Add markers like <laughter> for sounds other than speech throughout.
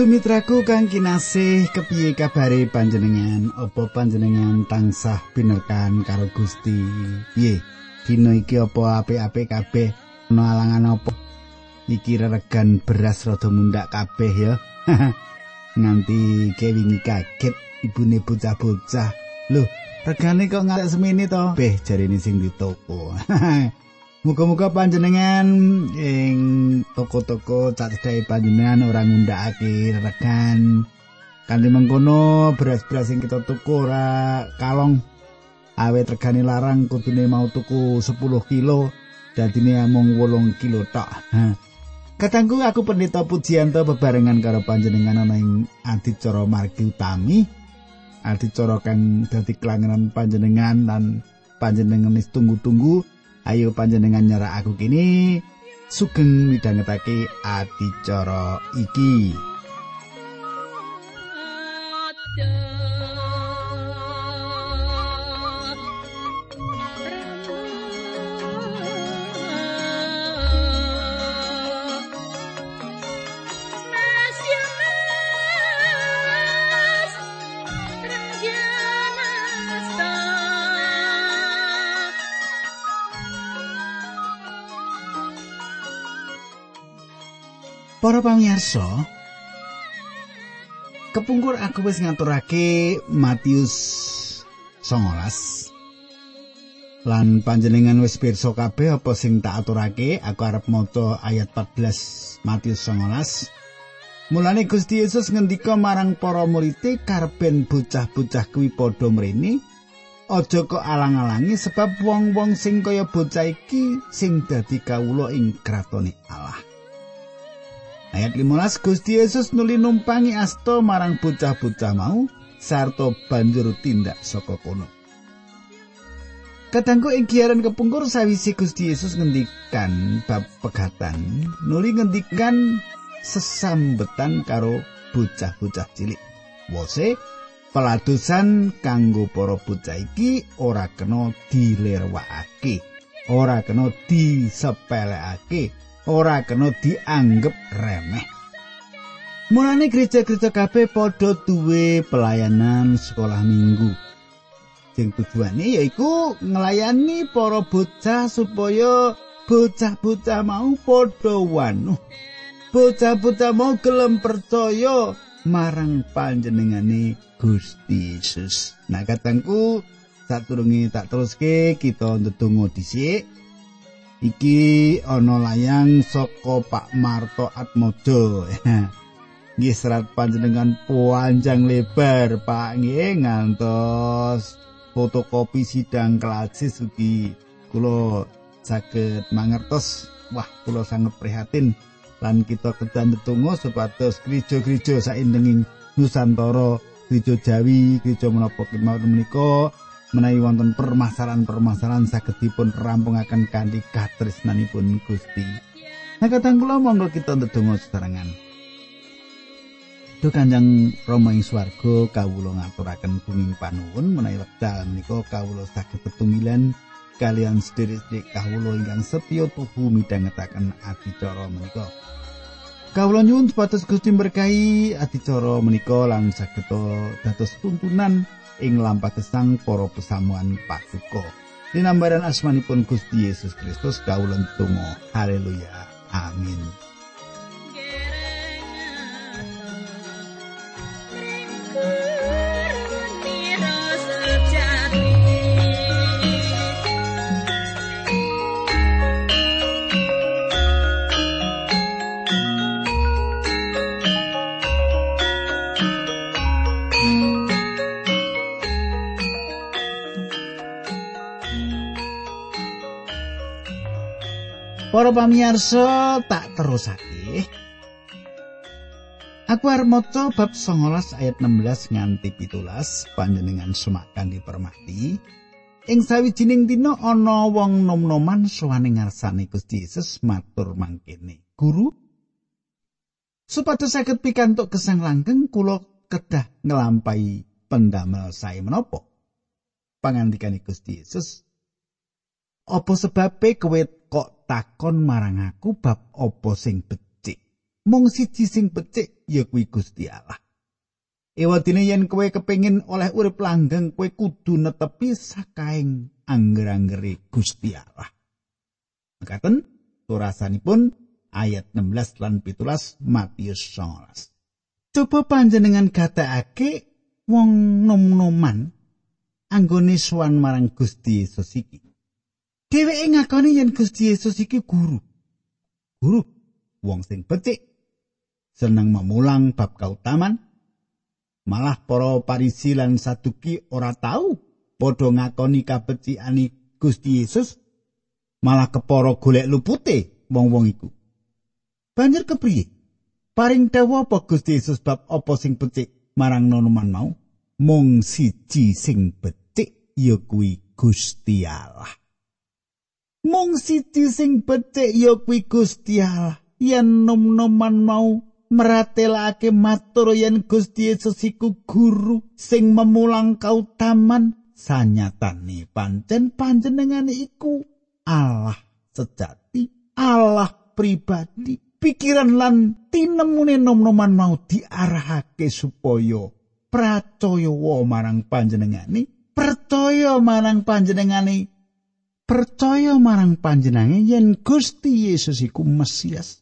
Sumitraku kang kinasih kepiye kabare panjenengan? Apa panjenengan tansah binerkan karo Gusti? Piye? Dina iki apa apik-apik kabeh? Ana alangan apa? Iki regan beras rada mundak kabeh ya. <laughs> Nganti kewingi kaget ibune bocah-bocah. Loh, regane kok ngantek semene to? Beh, jarine sing di toko. <laughs> Muga-muga panjenengan ing toko-toko cacedhae panjenengan ora ngundhakake regan. Kanthi mengkono beras-beras sing kita tuku ora kalong awet regane larang kudune mau tuku 10 kilo dadine amung 8 kilo tok. Katangku aku pendeta Pujianto bebarengan karo panjenengan ana ing adicara margi utami. Adicara kang dadi kelangenan panjenengan lan panjenengan tunggu-tunggu Ayo panjenengan nyerah aku kini sugeng midhangetake adicara iki. Para pamirsa, kepungkur aku wis ngaturake Matius 19. Lan panjenengan wis pirsa kabeh apa sing tak aturake, aku arep maca ayat 14 Matius 19. Mulane Gusti Yesus ngendika marang para murid karben bocah-bocah kuwi padha mrene, aja kok alang-alangi sebab wong-wong sing kaya bocah iki sing dadi kawula ing kratone Allah. Ayat 15 Gusti Yesus nuli numpangi asta marang bocah-bocah mau sarta banjur tindak saka kono. Kadangku ing giaran kepungkur sawise Gusti Yesus ngendikan bab pegatan, nuli ngendikan sesambetan karo bocah-bocah cilik. Wose peladusan kanggo para bocah iki ora kena dilerwakake, ora kena disepelekake. Ora kena dianggep remeh. Mulane gereja-gereja kabeh padha duwe pelayanan sekolah minggu. Sing tujuane yaiku nglayani para bocah supaya bocah-bocah mau padha wanuh. Bocah-bocah mau gelem percaya marang panjenengane Gusti Yesus. Nah, katangku saturunge tak teruske kita ndedonga dhisik. Iki ana layang saka Pak Marto Atmojo. <laughs> Nggih serat panjenengan panjang lebar Pak. Nggih ngantos fotokopi sidang klasis ugi. Kula saged mangertos. Wah kula sangat prihatin. Lan kita kedan tetunggu supados gereja-gereja saindenging Nusantara gereja Jawi gereja menapa kemawon menika menawi wonten permasalahan-permasalahan saged dipun rampungaken kanthi katresnanipun Gusti. Nah kadang kula monggo kita ndedonga sesarengan. Duh Kanjeng Rama ing swarga kawula ngaturaken bumi panuwun menawi wekdal menika kawula saged tetunggilan kalian sedherek-sedherek kawula ingkang setya tuhu midhangetaken adicara menika. Kawula nyuwun supados Gusti berkahi adicara menika lan saged dados tuntunan ing lampah gesang para pesamuan pasuko. Dinambaran asmanipun Gusti Yesus Kristus kawulan tunggu. Haleluya. Amin. Para pamirsa tak terusake. Aku arep maca bab 19 ayat 16 nganti 17 panjenengan sumakan dipermati. Ing sawijining dina ana wong nom-noman sowane ngarsane Gusti Yesus matur mangkene. Guru, supados saged pikantuk gesang langgeng kula kedah nglampahi pendamel sae menapa? Pangandikane Gusti Yesus, apa sebabe kowe takon marang aku bab apa sing becik mung siji sing becik ya kuwi Gusti Allah. Ewadine yen kowe kepengin oleh urip langgeng, kowe kudu netepi sakaing angger-anggere Gusti Allah. Mekaten turasanipun ayat 16 lan 17 Matius 19. Coba panjenengan gatekake wong nom-noman anggone sowan marang Gusti Yesus iki. Dheweke ngakoni yen Gusti Yesus iki guru. Guru wong sing becik seneng memulang bab kautaman. Malah para parisi lan saduki ora tahu padha ngakoni kabecikane Gusti Yesus. Malah kepara golek lupute wong-wong iku. Banjur kepriye? Paring dawa apa Gusti Yesus bab apa sing becik marang nonoman mau? Mung siji sing becik ya kuwi Gusti Allah mung siji sing becik ya kuwi Gusti Allah. Yen nom-noman mau meratelake matur yen Gusti Yesus iku guru sing memulang kautaman. Sanyatane pancen panjenengane iku Allah sejati Allah pribadi. Pikiran lan tinemune nom-noman mau diarahake supaya pracaya marang panjenengane percaya marang panjenengane percaya marang panjenengan yen Gusti Yesus iku Mesias.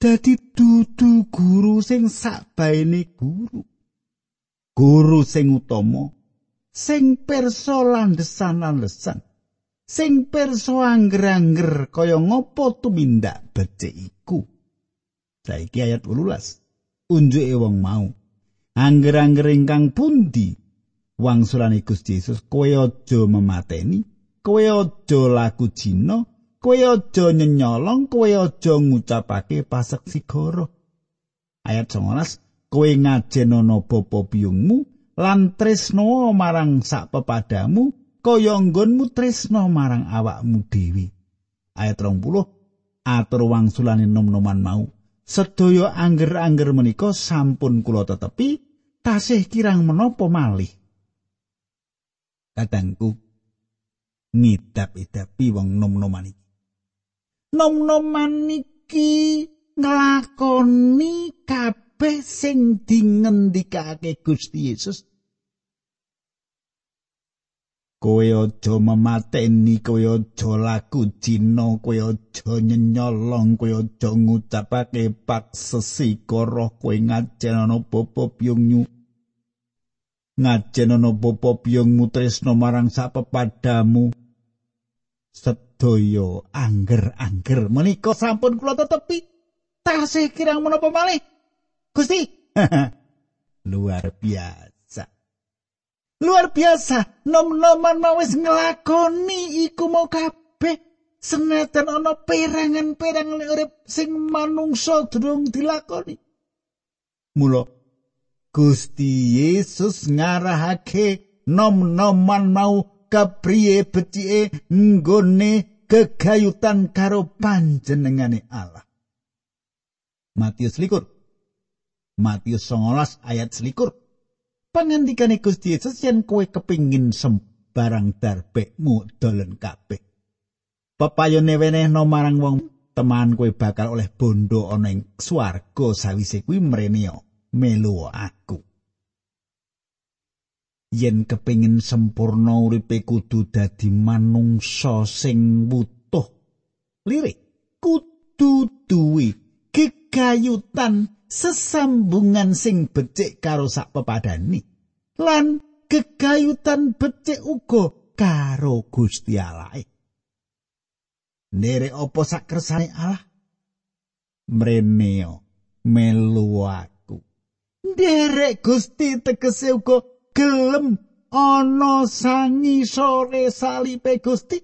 Dadi dudu guru sing sakbaene guru. Guru sing utama, sing perso landesan-landesan, sing perso angger-angger kaya ngopo tumindak becik iku. Saiki ayat 18. Unjuke wong mau. Angger-angger ingkang pundi wangsulane Gusti Yesus kowe aja memateni kowe aja laku jina kowe aja nyenyolong kowe aja ngucapake pasek sigara ayat 19 kowe ngajenono bapa biyungmu lan tresno marang sak pepadamu kaya nggonmu tresno marang awakmu dhewe. Ayat 20 atur wangsulane nom-noman mau. Sedaya angger-angger menika sampun kula tetepi tasih kirang menapa malih. Kadangku ngidap-idapi wong nom-noman iki. Nom-noman iki nglakoni kabeh sing dingendikake Gusti Yesus. Kowe aja memateni, kowe aja laku jina, kowe aja nyenyolong, kowe aja ngucapake paksesi karo kowe ngajenono bapa piyungmu. ngajenono bapa piyungmu tresno marang sapepadamu sedaya angger-angger. Menika sampun kula tetepi tasih kirang menapa malih? Gusti? <laughs> Luar biasa. Luar biasa. Nom-noman mau wis nglakoni. Iku mau kabeh senajan ana perangan-perangan urip sing manungsa durung dilakoni. Mula Gusti Yesus ngarahake nom-noman mau kapriye becike nggone gegayutan karo panjenengane Allah. Matius likur. Matius 19 ayat selikur. Pangandikane Gusti Yesus yen kowe kepingin sembarang darbekmu dolen kabeh. Pepayone wenehno marang wong teman kowe bakal oleh bondo ing swarga sawise kuwi mreneo. melu aku. Yen kepingin sempurna uripe kudu dadi manungsa sing wutuh. Lirik kudu duwe kekayutan sesambungan sing becik karo sak pepadani. Lan kekayutan becik uga karo Gusti Allah. Nere opo sak kersane Allah? Mreneo melu nderek Gusti tegese uga gelem ana sangi sore salipe Gusti.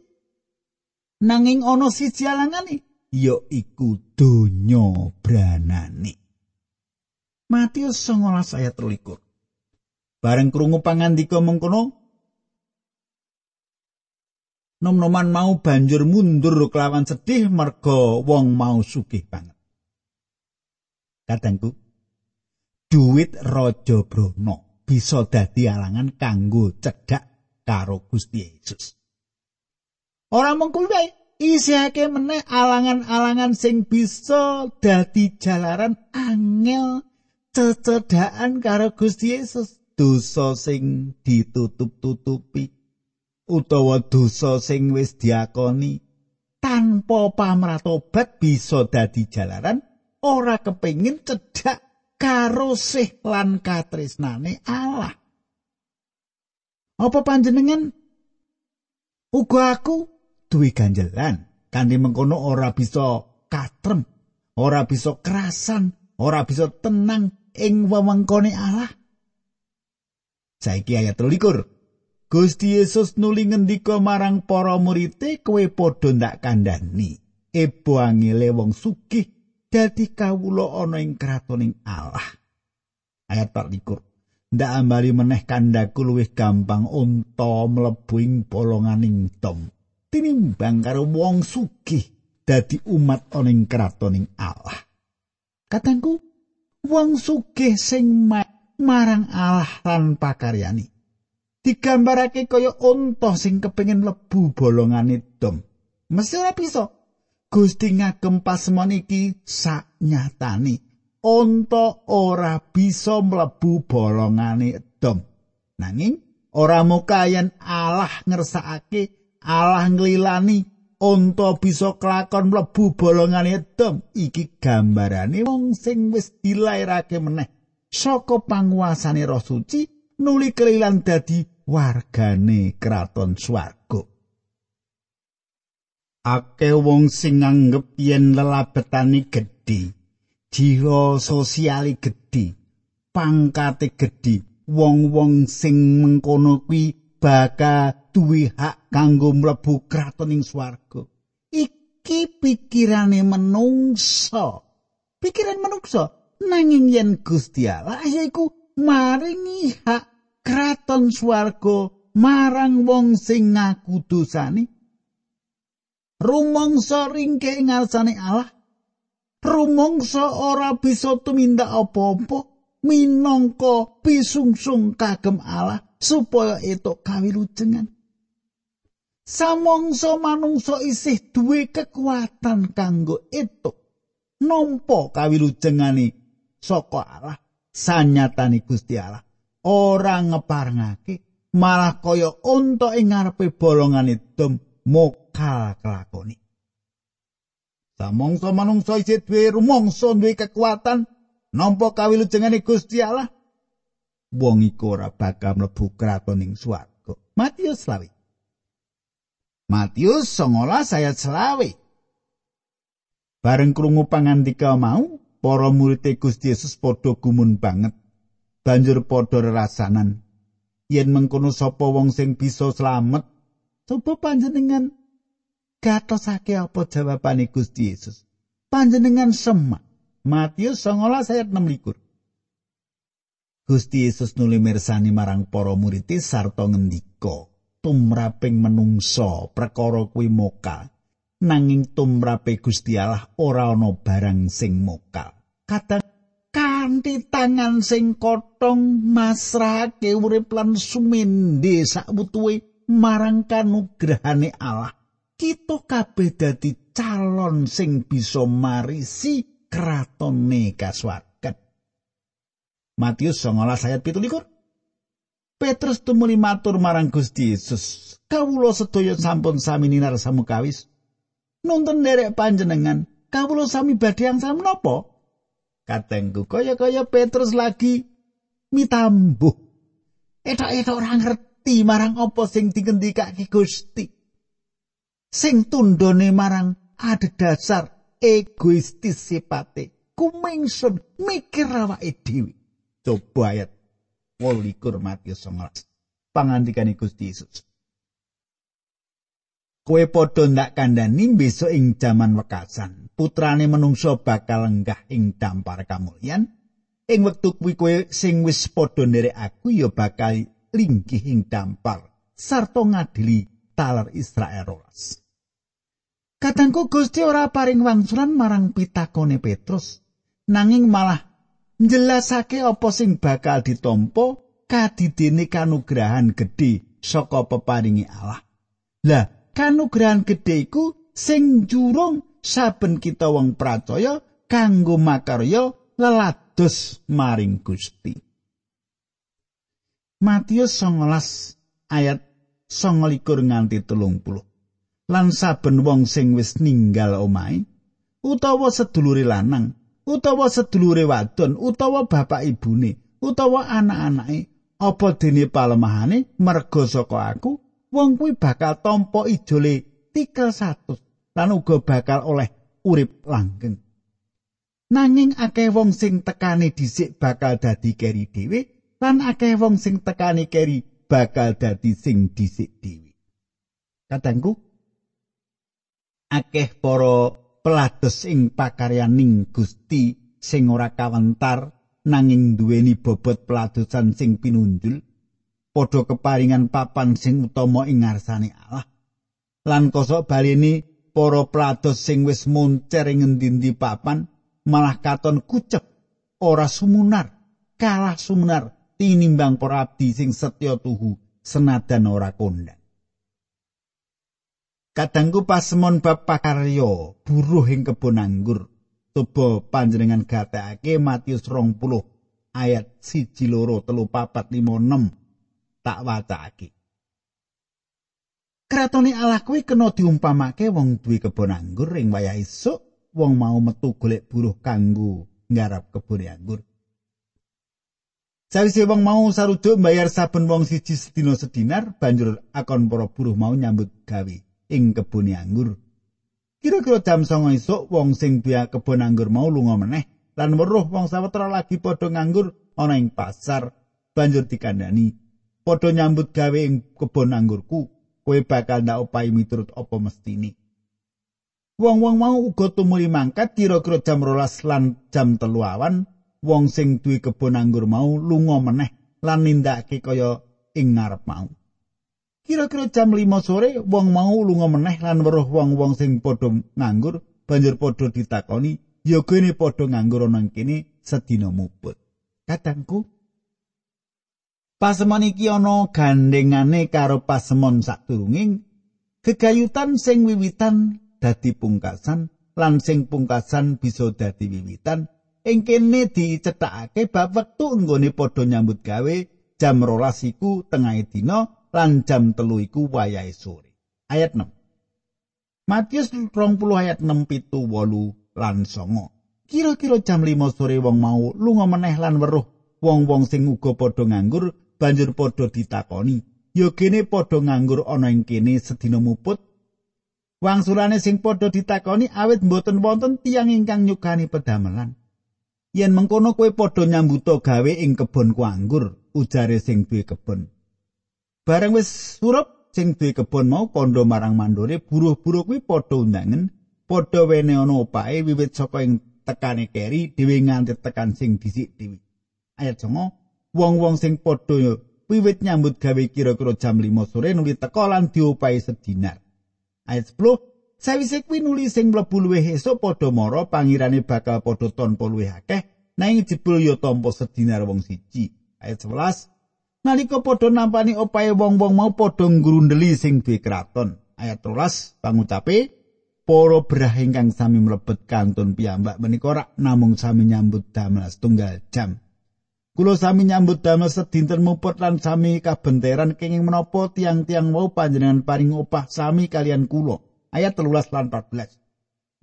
Nanging ana siji alangane ya iku donya branane. Matius 19 ayat 13 Bareng krungu pangandika mengkono Nom-noman mau banjur mundur kelawan sedih merga wong mau sugih banget. Kadangku, duit raja brana bisa dadi alangan kanggo cedhak karo Gusti Yesus. Ora mung kuwi isihake meneh alangan-alangan sing bisa dadi jalaran angel cecedhakan karo Gusti Yesus dosa sing ditutup-tutupi utawa dosa sing wis diakoni tanpa pamratobat bisa dadi jalaran ora kepengin cedhak karo sih lan katresnane Allah. Apa panjenengan uga aku duwe ganjelan kanthi mengkono ora bisa katrem, ora bisa kerasan, ora bisa tenang ing wewengkone Allah. Saiki ayat 23. Gusti Yesus nuli ngendika marang para murid-e kowe padha ndak kandhani. Ebo angele wong sugih dadi kawula ana ing kratoning Allah. Ayat 24. Ndak ambali meneh kandhaku luwih gampang unta mlebu ing bolonganing tom. Tinimbang karo wong sugih dadi umat ana ing kratoning Allah. Katangku, wong sugih sing marang Allah lan pakaryani digambarake kaya unta sing kepengin mlebu bolongane dom. Mesti ora bisa. Gusti ngagem pasemon iki sak nyatani. Unta ora bisa mlebu bolongane dom. Nanging ora mukayan Allah ngersakake Allah nglilani unta bisa kelakon mlebu bolongane dom. Iki gambarane wong sing wis dilairake meneh saka panguasane Roh Suci nuli kelilan dadi wargane kraton swarga. Ake wong sing nganggep yen lelabetane gedhe, jiwa sosiali gedhe, pangkate gedhe, wong-wong sing mengkono kuwi bakal duwe hak kanggo mlebu kratoning swarga. Iki pikirane menungso. Pikiran menungso nanging yen Gusti Allah yaiku maringi hak kraton swarga marang wong sing ngaku dosane rumangsa ringke ing ngarsane Allah. Rumangsa ora bisa tumindak apa-apa minangka pisungsung kagem Allah supaya etuk kawilujengan samangsa manungsa isih duwe kekuatan kanggo etuk nampa kawilujengane saka Allah sanyatane Gusti Allah. Ora ngeparengake malah kaya unta ing ngarepe bolongane dom mokal kelakoni. Samangsa manungsa isih duwe rumangsa duwe kekuatan nampa kawilujengane Gusti Allah wong iku ora bakal mlebu kraton ing swarga. Matius 20 Matius 19 ayat 20 Bareng krungu pangandika mau, para murid Gusti Yesus padha gumun banget banjur padha rasanan yen mengkono sapa wong sing bisa slamet coba panjenengan gatosake apa jawabane Gusti Yesus? Panjenengan semak. Matius 19 ayat 6 Gusti Yesus nuli mirsani marang para murid sarta ngendika tumraping menungso perkara kuwi mokal nanging tumrape Gusti Allah ora ana barang sing mokal kadang kanthi tangan sing kotong masrahake urip lan sumende sakwutuhe marang kanugrahane Allah. Kita kabeh dadi calon sing bisa marisi kratone kaswargan Matius 19 ayat 17 Petrus tumuli matur marang Gusti Yesus. Kawula sedaya sampun sami ninar samukawis nonton derek panjenengan kawula sami badhe yang sami menapa katengku kaya-kaya Petrus lagi mitambuh. Etok-etok ora ngerti marang apa sing dikendikake Gusti? Sing tundone marang ada dasar egoistis sipate kumengsun mikir awake dhewe. Coba ayat 28 Matius 19 pangandikane Gusti Yesus. Kowe padha ndak kandhani besok ing jaman wekasan putrane menungso bakal lenggah ing dampar kamulyan. Ing wektu kuwi kowe sing wis padha nderek aku ya bakal linggih ing dampar sarta ngadili taler Israel rolas Katangku Gusti ora paring wangsulan marang pitakone Petrus nanging malah njelasake apa sing bakal ditampa kadidene kanugrahan gedhe saka peparingi Allah. Lah kanugrahan gedhe iku sing jurung saben kita wong pracaya kanggo makarya lelados maring Gusti. Matius 19 ayat 29 nganti 30. Lan saben wong sing wis ninggal omahe utawa sedulure lanang utawa sedulure wadon utawa bapak ibune utawa anak-anake apa dene palemahane merga saka aku wong kuwi bakal tampa ijole tikel satu lan uga bakal oleh urip langgeng nanging akeh wong sing tekane dhisik bakal dadi keri dhewe lan akeh wong sing tekani keri bakal dadi sing dhisik dhewe. Kadangku akeh para pelados ing pakaryaning Gusti sing ora kawentar nanging duweni bobot peladosan sing pinunjul padha keparingan papan sing utama ing ngarsane Allah. Lan kosok balini para pelados sing wis muncer ing ngendi papan malah katon kucep ora sumunar kalah sumunar tinimbang para abdi sing setya tuhu senadan ora kondang. Kadangku pasemon bab pakaryo buruh ing kebon anggur. Coba panjenengan gatekake Matius 20 ayat 1 loro telu papat lima enam tak wacake. Kratone Allah kuwi kena diumpamake wong duwe kebon anggur ing wayah esuk wong mau metu golek buruh kanggo nggarap kebon anggur. Sawise wong mau saruduk mbayar saben wong siji sedina sedinar, banjur akon para buruh mau nyambut gawe ing kebun anggur. Kira-kira jam 09.00 esuk wong sing duwe kebun anggur mau lunga meneh lan weruh wong sawetara lagi padha nganggur ana ing pasar, banjur dikandani, "Padha nyambut gawe ing kebun anggurku, kowe bakal ndak opahi miturut apa mestine." Wong-wong mau uga tumuli mangkat kira-kira jam rolas lan jam telu awan wong sing duwe kebon anggur mau lunga meneh lan nindakake kaya ing ngarep mau. Kira-kira jam 5 sore wong mau lunga meneh lan weruh wong-wong sing padha nganggur banjur padha ditakoni, "Ya kene padha nganggur nang kene sedina muput." Kadangku Pasemon iki ana gandengane karo pasemon sadurunging gegayutan sing wiwitan dadi pungkasan lan sing pungkasan bisa dadi wiwitan ing kene dicethakake bab wektu nggone padha nyambut gawe jam rolas iku tengah dina lan jam telu iku wayahe sore. Ayat 6. Matius 20 ayat 6 pitu wolu lan songo. Kira-kira jam 5 sore wong mau lunga meneh lan weruh wong-wong sing uga padha nganggur banjur padha ditakoni. Ya kene padha nganggur ana ing kene sedina muput. Wangsulane sing padha ditakoni awit mboten wonten tiyang ingkang nyukani pedamelan. Yen mengkono kowe padha nyambuta gawe ing kebonku anggur ujare sing duwe kebon. Bareng wis surup sing duwe kebon mau kondo marang mandore buruh-buruh kuwi padha undangen padha wene ana opahe wiwit saka ing tekane keri dhewe nganti tekan sing disik dhewe. Ayat songo wong-wong sing padha wiwit nyambut gawe kira-kira jam 5 sore nuli teka lan diopahi sedinar. Ayat 10 Sawise kuwi nuli sing mlebu luwih esuk padha mara pangirane bakal padha tanpa luwih akeh nanging jebul ya tanpa sedinar wong siji. Ayat 11. Nalika padha nampani opahe wong-wong mau padha ngrundeli sing duwe kraton. Ayat 13 pangucape para brah ingkang sami mlebet kantun piyambak menika rak namung sami nyambut damel setunggal jam. Kulo sami nyambut damel sedinten muput lan sami kabenteran kenging menapa tiang-tiang mau panjenengan paring opah sami kalian kulo. Ayat 13 lan 14.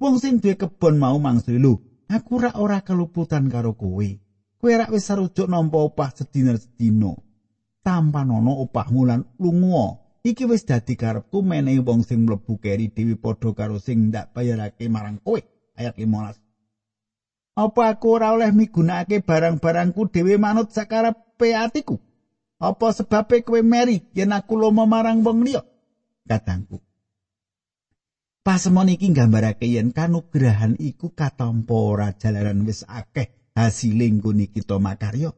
Wong sing duwe kebon mau mangsuli lho, aku ora ora keluputan karo kowe. Kowe rak wis sarujuk nampa opah sedina sedina. Tanpa nono opahmu lan lunga. Iki wis dadi karepku menehi wong sing mlebu keri dewi padha karo sing ndak bayarake marang kowe. Ayat 15. Apa aku ora oleh migunakake barang-barangku dhewe manut sakarepe atiku? Apa sebabe kowe meri yen aku lomo marang wong liya? Katangku. Pasemon iki nggambarake yen kanugrahan iku katampa ora jalaran wis akeh hasil nggone kita makarya.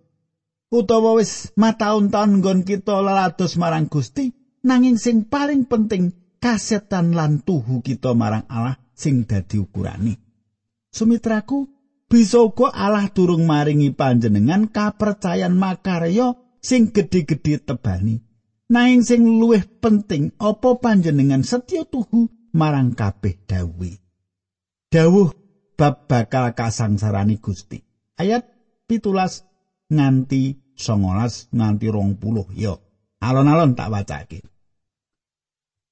Utawa wis mataun-taun nggon kita lelados marang Gusti, nanging sing paling penting kasetan lan tuhu kita marang Allah sing dadi ukurane. Sumitraku, bisa uga Allah durung maringi panjenengan kapercayan makarya sing gedhe-gedhe tebani. Nanging sing luwih penting apa panjenengan setya tuhu marang kabeh dawuh. Dawuh bab bakal kasangsarani Gusti. Ayat pitulas nganti 19 nganti 20 ya. Alon-alon tak wacake.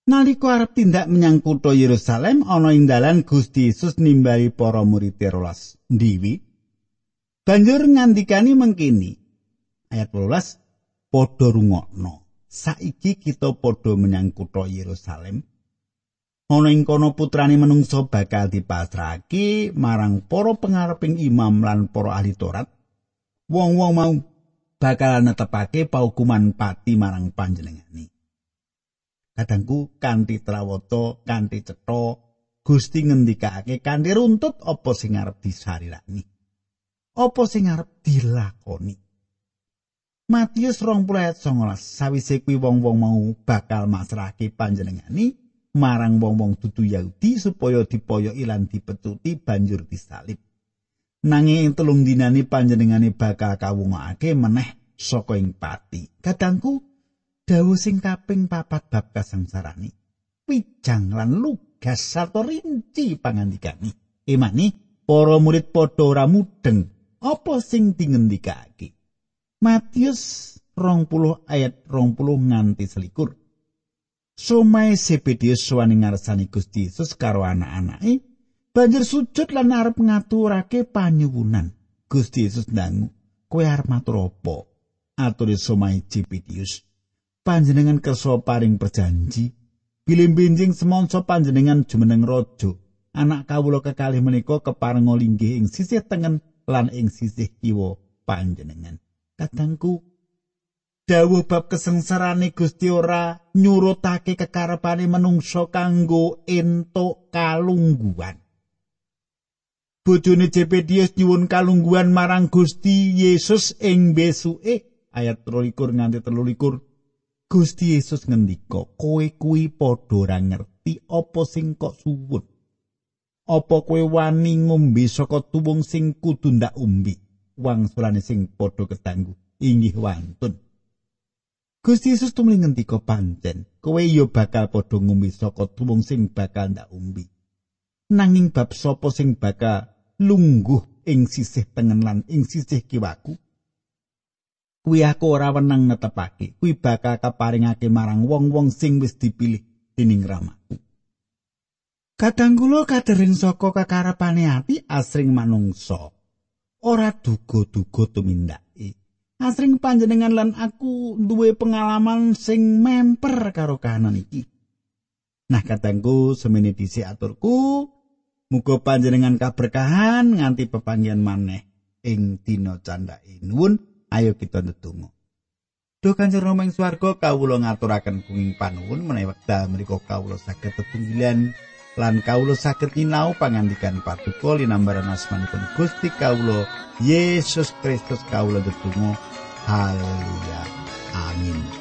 Nalika arep tindak menyang kutha Yerusalem ana ing dalan Gusti Yesus nimbali para murid rolas ndiwi. Banjur ngandikani mengkini. Ayat 12 padha rungokno. Saiki kita padha menyang kutha Yerusalem. Ana ing kono putrane menungso bakal dipasrahake marang para pengareping imam lan para ahli Taurat. Wong-wong mau bakal netepake paukuman pati marang panjenengane. kadangku kanthi trawata kanthi cetha Gusti ngendikake kanthi runtut apa sing arep disarirani apa sing arep dilakoni Matius 20 ayat 19 sawise kuwi wong-wong mau bakal masrahke panjenengani marang wong-wong dudu Yahudi supaya dipoyoki lan dipetuti banjur disalib. Nanging ing telung dinani panjenengane bakal kawungake meneh saka ing pati. Kadangku dawuh sing kaping papat bab kasangsarani wijang lan lugas sarta rinci pangandikane. Emani para murid padha ora mudeng apa sing dingendikake? Matius 20 ayat 20 nganti selikur Somai Zebedius suwani ngarsani Gusti Yesus karo anak-anake banjur sujud lan arep ngaturake panyuwunan. Gusti Yesus ndangu kowe arep matur apa? Aturi Somai Zebedius panjenengan kersa paring perjanji. Bilih benjing semonso panjenengan jumeneng raja. Anak kawula kekalih menika keparenga linggih ing sisih tengen lan ing sisih kiwa panjenengan. Kadangku dawuh bab kesengsarane Gusti ora nyurutake kekarepane menungso kanggo entuk kalungguhan bojone Jepedius nyuwun kalungguhan marang Gusti Yesus ing besuke ayat 23 nganti 23 Gusti Yesus ngendika, kowe kuwi padha ora ngerti apa sing kok suwun. Apa kowe wani ngombe saka tuwung sing kudu ndak umbi? Wangsulane sing padha ketanggu, inggih wantun. Gusti Yesus tumli ngendika pancen, kowe ya bakal padha ngombe saka tuwung sing bakal ndak umbi. Nanging bab sapa sing bakal lungguh ing sisih tengen lan ing sisih kiwaku, kuwi aku ora wenang netepake kuwi bakal kaparingake marang wong-wong sing wis dipilih dening ramaku. Kadang kula kadering saka kekarepane ati asring manungsa ora duga-duga tumindake asring panjenengan lan aku duwe pengalaman sing memper karo kahanan iki nah kadangku semene dhisik aturku muga panjenengan kaberkahan nganti pepanggihan maneh ing dina candhake nuwun ayo kita ndedonga. Duh Kanjeng Rama ing swarga kawula ngaturaken kuing panuwun menawi wekdal menika kawula saged tetunggilan lan kawula saged nyinau pangandikan patuko linambaran asmanipun Gusti kawula Yesus Kristus kawula ndedonga. Haleluya. Amin.